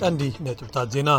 ቀንዲ ነጥብታት ዜና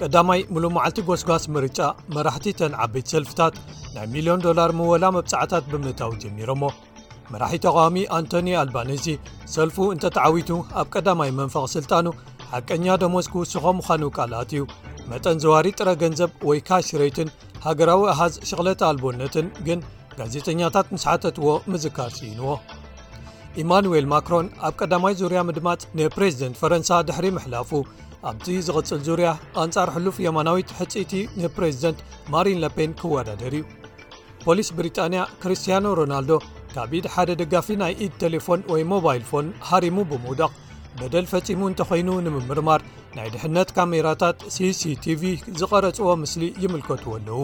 ቀዳማይ ምሉ መዓልቲ ጎስጓስ ምርጫ መራሕቲ ተን ዓበይቲ ሰልፍታት ናይ ሚልዮን ዶላር ምወላ መብጻዕታት ብምእታው ጀሚሮሞ መራሒ ተቓዋሚ ኣንቶኒ ኣልባነዚ ሰልፉ እንተ ተዓዊቱ ኣብ ቀዳማይ መንፈቕ ስልጣኑ ሓቀኛ ደሞዝ ክውስኾ ምዃኑ ቃል ኣትዩ መጠን ዘዋሪ ጥረ ገንዘብ ወይ ካሽረይትን ሃገራዊ ኣሃዝ ሽቕለት ኣልቦነትን ግን ጋዜጠኛታት ምስ ሓተትዎ ምዝካር ስኢንዎ ኢማኑዌል ማክሮን ኣብ ቀዳማይ ዙርያ ምድማፅ ንፕሬዚደንት ፈረንሳ ድሕሪ ምሕላፉ ኣብቲ ዝቕፅል ዙርያ ኣንጻር ሕሉፍ የማናዊት ሕፅይቲ ንፕሬዚደንት ማሪን ለፔን ክወዳደር እዩ ፖሊስ ብሪጣንያ ክርስትያኖ ሮናልዶ ካብ ኢድ ሓደ ደጋፊ ናይ ኢድ ቴሌፎን ወይ ሞባይል ፎን ሃሪሙ ብምውዳቕ በደል ፈጺሙ እንተኾይኑ ንምምርማር ናይ ድሕነት ካሜራታት ሲሲቲv ዝቐረጽዎ ምስሊ ይምልከትዎ ኣለዉ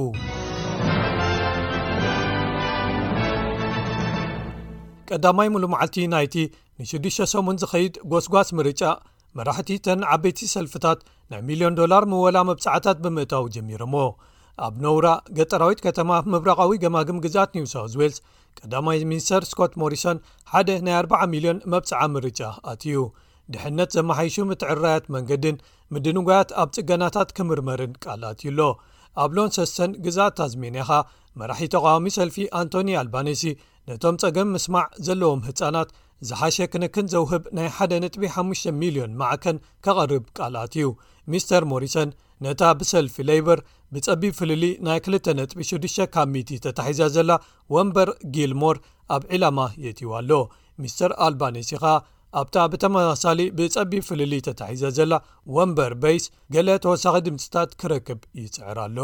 ቀዳማይ ምሉ መዓልቲ ናይቲ ን6ዱሽተ ሰሙን ዝኸይድ ጎስጓስ ምርጫ መራሕቲ ተን ዓበይቲ ሰልፍታት ናይ ሚልዮን ዶላር ምወላ መብጻዕታት ብምእታው ጀሚሮምዎ ኣብ ነውራ ገጠራዊት ከተማ ምብራቓዊ ገማግም ግዛኣት ኒው ሳውት ዌልስ ቀዳማይ ሚኒስተር ስኮት ሞሪሶን ሓደ ናይ 4ር0 ሚልዮን መብጽዓ ምርጫ ኣትዩ ድሕነት ዘመሓይሹ ምትዕራያት መንገድን ምድንጓያት ኣብ ጽገናታት ክምርመርን ቃል ኣትዩ ኣሎ ኣብ ሎንሰስተን ግዛኣት ታዝሜንያ ኻ መራሒ ተቃዋሚ ሰልፊ ኣንቶኒ ኣልባነሲ ነቶም ጸገም ምስማዕ ዘለዎም ህጻናት ዝሓሸ ክንክን ዘውህብ ናይ ሓደ ነጥቢ ሓሙሽተ ሚልዮን ማዕከን ከቕርብ ቃል ኣትዩ። ሚስተር ሞሪሰን ነታ ብሰልፊ ለይበር ብጸቢብ ፍልልይ ናይ ክልተ ነጥቢ ሽዱሽተ ካብ ሚእቲ ተታሒዛ ዘላ ወንበር ጊልሞር ኣብ ዒላማ የእትይዋ ኣሎ። ሚስተር ኣልባኔሲ ከኣ ኣብታ ብተመሳሳሊ ብጸቢብ ፍልልይ ተታሒዛ ዘላ ወንበር በይስ ገለ ተወሳኺ ድምጽታት ክረክብ ይጽዕር ኣሎ።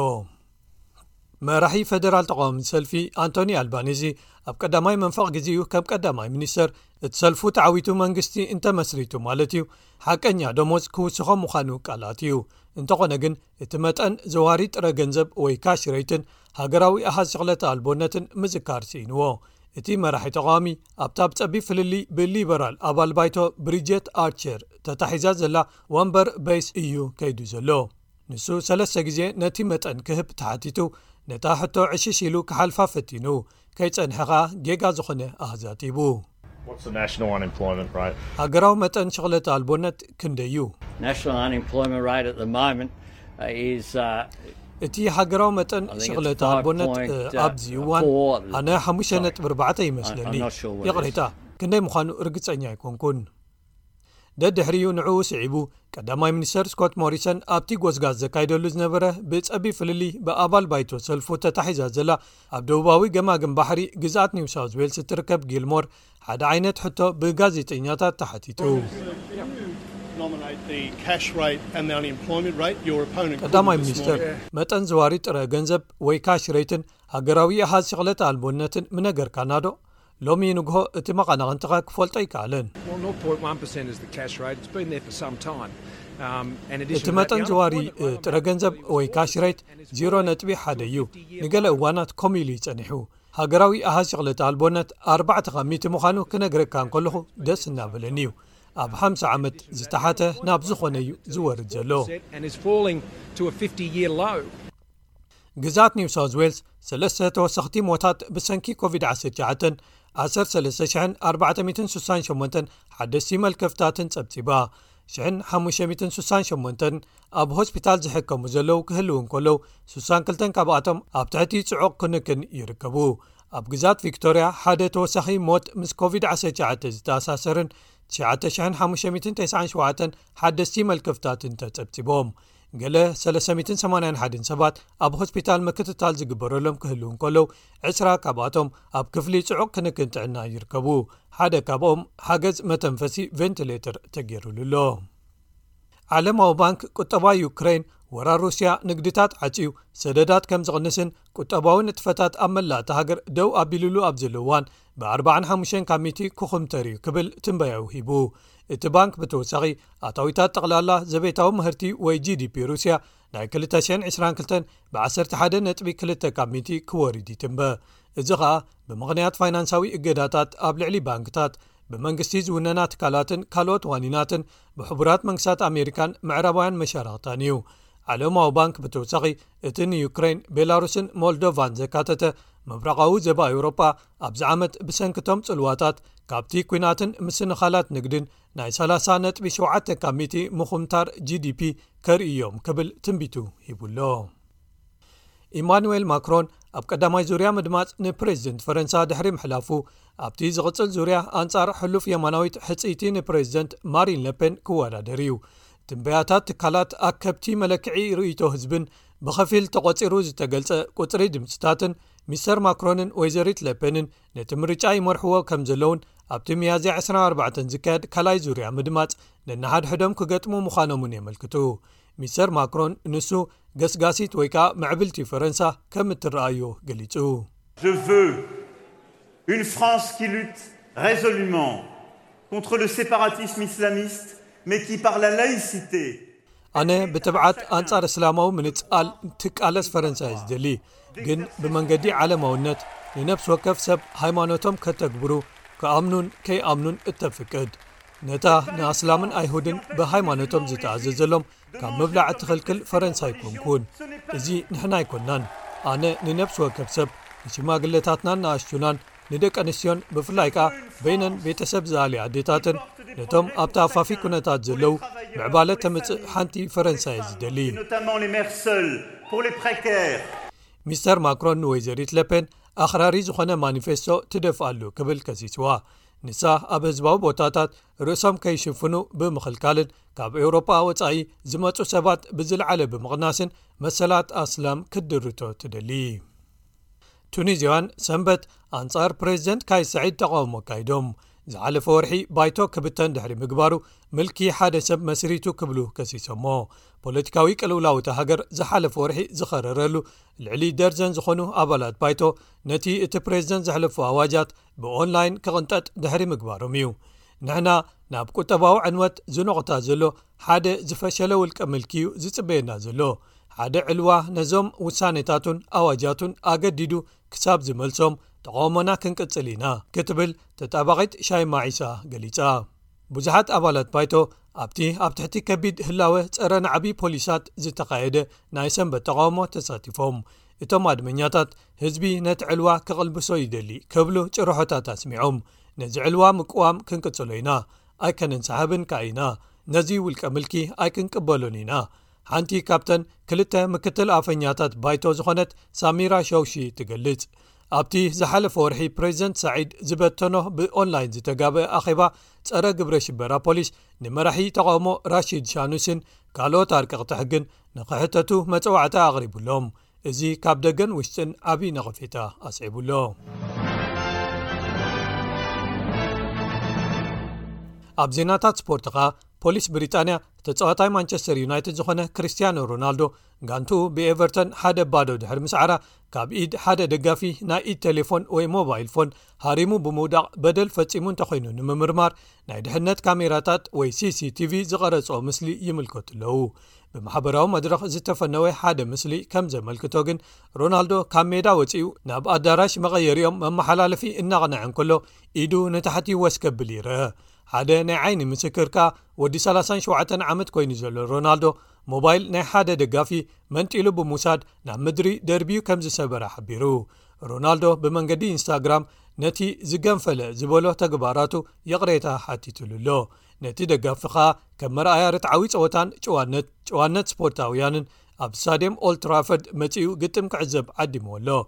መራሒ ፈደራል ተቃዋሚ ሰልፊ ኣንቶኒ ኣልባኒዚ ኣብ ቀዳማይ መንፈቕ ግዜ እዩ ከም ቀዳማይ ሚኒስተር እቲ ሰልፉ ተዓዊቱ መንግስቲ እንተመስሪቱ ማለት እዩ ሓቀኛ ደሞዝ ክውስኾ ምዃኑ ቃላት እዩ እንተኾነ ግን እቲ መጠን ዘዋሪ ጥረ ገንዘብ ወይ ካሽረይትን ሃገራዊ ኣሃዝሽክለተ ኣልቦነትን ምዝካር ስኢንዎ እቲ መራሒ ተቃዋሚ ኣብታ ብ ፀቢብ ፍልሊ ብሊበራል ኣባል ባይቶ ብሪጀት ኣርቸር ተታሒዛ ዘላ ወንበር በይስ እዩ ከይዱ ዘሎ ንሱ ሰለስተ ግዜ ነቲ መጠን ክህብ ተሓቲቱ ነታ ሕቶ ዕሽሽ ኢሉ ክሓልፋ ፈቲኑ ከይጸንሐ ከኣ ጌጋ ዝኾነ ኣዛቲቡ። ሃገራዊ መጠን ሽቕለት ኣልቦነት ክንደይ እዩ? እቲ ሃገራዊ መጠን ሽቕለት ኣልቦነት ኣብዚ እዋን ኣነ ሓሙሽተ ነጥቢ ኣርባዕተ ይመስለኒ ይቕሬታ ክንደይ ምዃኑ ርግጸኛ ኣይኮንኩን። ደድሕሪኡ ንዕኡ ስዒቡ ቀዳማይ ሚኒስተር ስኮት ሞሪሰን ኣብቲ ጎስጋስ ዘካይደሉ ዝነበረ ብጸቢብ ፍልልይ ብኣባል ባይቶ ሰልፉ ተታሒዛ ዘላ ኣብ ደቡባዊ ገማግም ባሕሪ ግዝኣት ኒው ሳውት ዌልስ እትርከብ ጊልሞር ሓደ ዓይነት ሕቶ ብጋዜጠኛታት ተሓቲቱ ቀዳማይ ሚኒስተር መጠን ዝዋሪ ጥረ ገንዘብ ወይ ካሽ ረይትን ሃገራዊ ኣሃዝ ሽቕለት ኣልቦነትን ምነገርካናዶ ሎሚ ንግሆ እቲ መቐናቕንቲኸ ክፈልጦ ኣይከኣለን። እቲ መጠን ዝዋሪ ጥረ ገንዘብ ወይ ካሽ ሬት ዜሮ ነጥቢ ሓደ እዩ ንገለ እዋናት ከምኡ ኢሉ ይጸኒሑ። ሃገራዊ ኣሃ ሸቕለት ኣልቦነት ኣርባዕተ ካብ ሚእቲ ምዃኑ ክነግረካ እንከለኹ ደስ እናበለኒ እዩ። ኣብ ሓምሳ ዓመት ዝተሓተ ናብ ዝኾነ እዩ ዝወርድ ዘሎ። ግዝኣት ኒው ሳውዝ ዌልስ ሰለስተ ተወሰኽቲ ሞታት ብሰንኪ ኮቪድ-19፣ 13,468 ሓደስቲ መልከፍታትን ጸብጺባ። 1,568 ኣብ ሆስፒታል ዝሕከሙ ዘለዉ ክህልው እንከለዉ፣ 62 ካብኣቶም ኣብ ትሕቲ ጽዑቕ ክንክን ይርከቡ። ኣብ ግዝኣት ቪክቶርያ ሓደ ተወሳኺ ሞት ምስ ኮቪድ-19 ዝተኣሳሰርን 9,597 ሓደስቲ መልከፍታትን ተጸብጺቦም። ገለ 381 ሰባት ኣብ ሆስፒታል ምክትታል ዝግበረሎም ክህልው እንከለዉ ዕስራ ካብኣቶም ኣብ ክፍሊ ጽዑቕ ክንክን ጥዕና ይርከቡ ሓደ ካብኦም ሓገዝ መተንፈሲ ቨንትሌተር ተገይሩሉ ኣሎ ዓለማዊ ባንክ ቁጠባ ዩክራይን ወራ ሩስያ ንግድታት ዓፅዩ ሰደዳት ከም ዝቕንስን ቁጠባዊ ንጥፈታት ኣብ መላእቲ ሃገር ደው ኣቢልሉ ኣብ ዘለዋን ብኣርባዓን ሓሙሽተን ካብ ሚቲ ክኹምተር እዩ ክብል ትንበያኡ ሂቡ እቲ ባንክ ብተወሳኺ ኣታዊታት ጠቕላላ ዘቤታዊ ምህርቲ ወይ gdp ሩስያ ናይ 222 ብ11 ነጥቢ 2 ካብ ሚቲ ክወርድ ይትንበ እዚ ኸኣ ብምኽንያት ፋይናንሳዊ እገዳታት ኣብ ልዕሊ ባንክታት ብመንግስቲ ዝውነና ትካላትን ካልኦት ዋኒናትን ብሕቡራት መንግስታት ኣሜሪካን ምዕራባውያን መሻርክታን እዩ ዓለማዊ ባንክ ብተወሳኺ እቲ ንዩክረይን ቤላሩስን ሞልዶቫን ዘካተተ ምብራቓዊ ዘባ ኤውሮጳ ኣብዚ ዓመት ብሰንኪቶም ጽልዋታት ካብቲ ኲናትን ምስንኻላት ንግድን ናይ 30 ነጥቢ 7 ካብ ሚቲ ምኹምታር gdp ከርኢ እዮም ክብል ትንቢቱ ሂቡኣሎ ኢማኑኤል ማክሮን ኣብ ቀዳማይ ዙርያ ምድማፅ ንፕሬዚደንት ፈረንሳ ድሕሪ ምሕላፉ ኣብቲ ዝቕፅል ዙርያ ኣንጻር ሕሉፍ የማናዊት ሕፅይቲ ንፕሬዚደንት ማሪን ለፔን ክወዳደር እዩ ትንበያታት ትካላት ኣከብቲ መለክዒ ርእይቶ ህዝብን ብኸፊል ተቖጺሩ ዝተገልጸ ቁጽሪ ድምፅታትን ሚስተር ማክሮንን ወይዘሪት ለፐንን ነቲ ምርጫ ይመርሕዎ ከም ዘለውን ኣብቲ መያዝያ 24 ዝካየድ ካልይ ዙርያ ምድማፅ ነናሓድሕዶም ክገጥሙ ምዃኖምን የመልክቱ ሚስተር ማክሮን ንሱ ገስጋሲት ወይ ከኣ ምዕብልቲ ፈረንሳ ከም እትረኣዩ ገሊጹ Contre le séparatisme islamiste, mais qui par la laïcité, ኣነ ብትብዓት ኣንጻር እስላማዊ ምንጻል ትቃለስ ፈረንሳ እየ ዝደሊ፣ ግን ብመንገዲ ዓለማውነት ንነብሲ ወከፍ ሰብ ሃይማኖቶም ከተግብሩ ክኣምኑን ከይኣምኑን እተፍቅድ፣ ነታ ንኣስላምን ኣይሁድን ብሃይማኖቶም ዝተኣዘዘሎም ካብ ምብላዕ እትኽልክል ፈረንሳ ኣይኮንኩን እዚ ንሕና ኣይኮናን ኣነ ንነብሲ ወከብ ሰብ ንሽማግለታትናን ንኣሽቱናን ንደቂ ኣንስትዮን ብፍላይ ከኣ በይነን ቤተሰብ ዝኣልያ ኣዴታትን ነቶም ኣብ ተኣፋፊ ኩነታት ዘለዉ ምዕባለ ተምፅእ ሓንቲ ፈረንሳ እየ ዝደሊ ሚስተር ማክሮን ንወይዘሪት ለፔን ኣኽራሪ ዝኾነ ማኒፌስቶ ትደፍኣሉ ክብል ከሲስዋ ንሳ ኣብ ህዝባዊ ቦታታት ርእሶም ከይሽፍኑ ብምኽልካልን ካብ ኤውሮጳ ወፃኢ ዝመፁ ሰባት ብዝለዓለ ብምቕናስን መሰላት ኣስላም ክትድርቶ ትደሊ ቱኒዝያን ሰንበት ኣንጻር ፕሬዚደንት ካይ ስዒድ ተቃውሞ ኣካይዶም ዝሓለፈ ወርሒ ባይቶ ክብተን ድሕሪ ምግባሩ ምልኪ ሓደ ሰብ መስሪቱ ክብሉ ከሲሶሞ ፖለቲካዊ ቅልውላውቲ ሃገር ዝሓለፈ ወርሒ ዝኸረረሉ ልዕሊ ደርዘን ዝኾኑ ኣባላት ባይቶ ነቲ እቲ ፕሬዚደንት ዘሕለፉ ኣዋጃት ብኦንላይን ክቕንጠጥ ድሕሪ ምግባሮም እዩ ንሕና ናብ ቁጠባዊ ዕንወት ዝነቑታ ዘሎ ሓደ ዝፈሸለ ውልቀ ምልኪ እዩ ዝጽበየና ዘሎ ሓደ ዕልዋ ነዞም ውሳኔታቱን ኣዋጃቱን ኣገዲዱ ክሳብ ዝመልሶም ተቓውሞና ክንቅጽል ኢና ክትብል ተጣባቒት ሻይማ ዒሳ ገሊጻ ብዙሓት ኣባላት ባይቶ ኣብቲ ኣብ ትሕቲ ከቢድ ህላወ ጸረ ናዕቢ ፖሊሳት ዝተኻየደ ናይ ሰንበት ተቓውሞ ተሳቲፎም እቶም ኣድመኛታት ህዝቢ ነቲ ዕልዋ ክቕልብሶ ይደሊ ከብሉ ጭርሖታት ኣስሚዖም ነዚ ዕልዋ ምቅዋም ክንቅጽሎ ኢና ኣይከነንሰሓብን ከኣ ኢና ነዚ ውልቀ ምልኪ ኣይክንቅበሉን ኢና ሓንቲ ካብተን ክልተ ምክትል ኣፈኛታት ባይቶ ዝኾነት ሳሚራ ሸውሺ ትገልጽ ኣብቲ ዝሓለፈ ወርሒ ፕሬዚደንት ሳዒድ ዝበተኖ ብኦንላይን ዝተጋበአ ኣኼባ ፀረ ግብረ ሽበራ ፖሊስ ንመራሒ ተቃውሞ ራሽድ ሻኑስን ካልኦት ኣርቅቕቲ ሕግን ንክሕተቱ መፀዋዕታ ኣቕሪቡሎም እዚ ካብ ደገን ውሽጥን ኣብይ ነቐፌታ ኣስዒቡሎ ኣብ ዜናታት ስፖርት ኸኣ ፖሊስ ብሪጣንያ ተፀዋታይ ማንቸስተር ዩናይትድ ዝኾነ ክርስትያኖ ሮናልዶ ጋንቱ ብኤቨርተን ሓደ ባዶ ድሕሪ ምስዓራ ካብ ኢድ ሓደ ደጋፊ ናይ ኢድ ቴሌፎን ወይ ሞባይል ፎን ሃሪሙ ብምውዳቕ በደል ፈጺሙ እንተኾይኑ ንምምርማር ናይ ድሕነት ካሜራታት ወይ cctv ዝቐረጾ ምስሊ ይምልከቱ ኣለዉ ብማሕበራዊ መድረኽ ዝተፈነወ ሓደ ምስሊ ከም ዘመልክቶ ግን ሮናልዶ ካብ ሜዳ ወፂኡ ናብ ኣዳራሽ መቐየሪኦም መመሓላለፊ እናቕንዐ እንከሎ ኢዱ ንታሕቲ ወስ ከብል ይርአ ሓደ ናይ ዓይኒ ምስክር ከኣ ወዲ 37 ዓመት ኮይኑ ዘሎ ሮናልዶ ሞባይል ናይ ሓደ ደጋፊ መንጢሉ ብምውሳድ ናብ ምድሪ ደርቢዩ ከም ዝሰበረ ሓቢሩ ሮናልዶ ብመንገዲ ኢንስታግራም ነቲ ዝገንፈለ ዝበሎ ተግባራቱ ይቕሬታ ሓቲትሉ ኣሎ ነቲ ደጋፊ ከኣ ከም መርኣያ ርትዓዊ ጸወታን ጭዋነት ጭዋነት ስፖርታውያንን ኣብ ሳድም ኦልትራፈርድ መጺኡ ግጥም ክዕዘብ ዓዲምዎ ኣሎ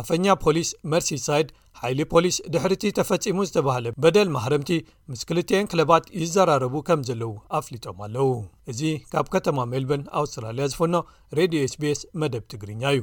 ኣፈኛ ፖሊስ መርሲሳይድ ሓይሊ ፖሊስ ድሕሪቲ ተፈጺሙ ዝተባህለ በደል ማህረምቲ ምስ ክልትኤን ክለባት ይዘራረቡ ከም ዘለዉ ኣፍሊጦም ኣለዉ እዚ ካብ ከተማ ሜልበርን ኣውስትራልያ ዝፈኖ ሬድዮ ስቤስ መደብ ትግርኛ እዩ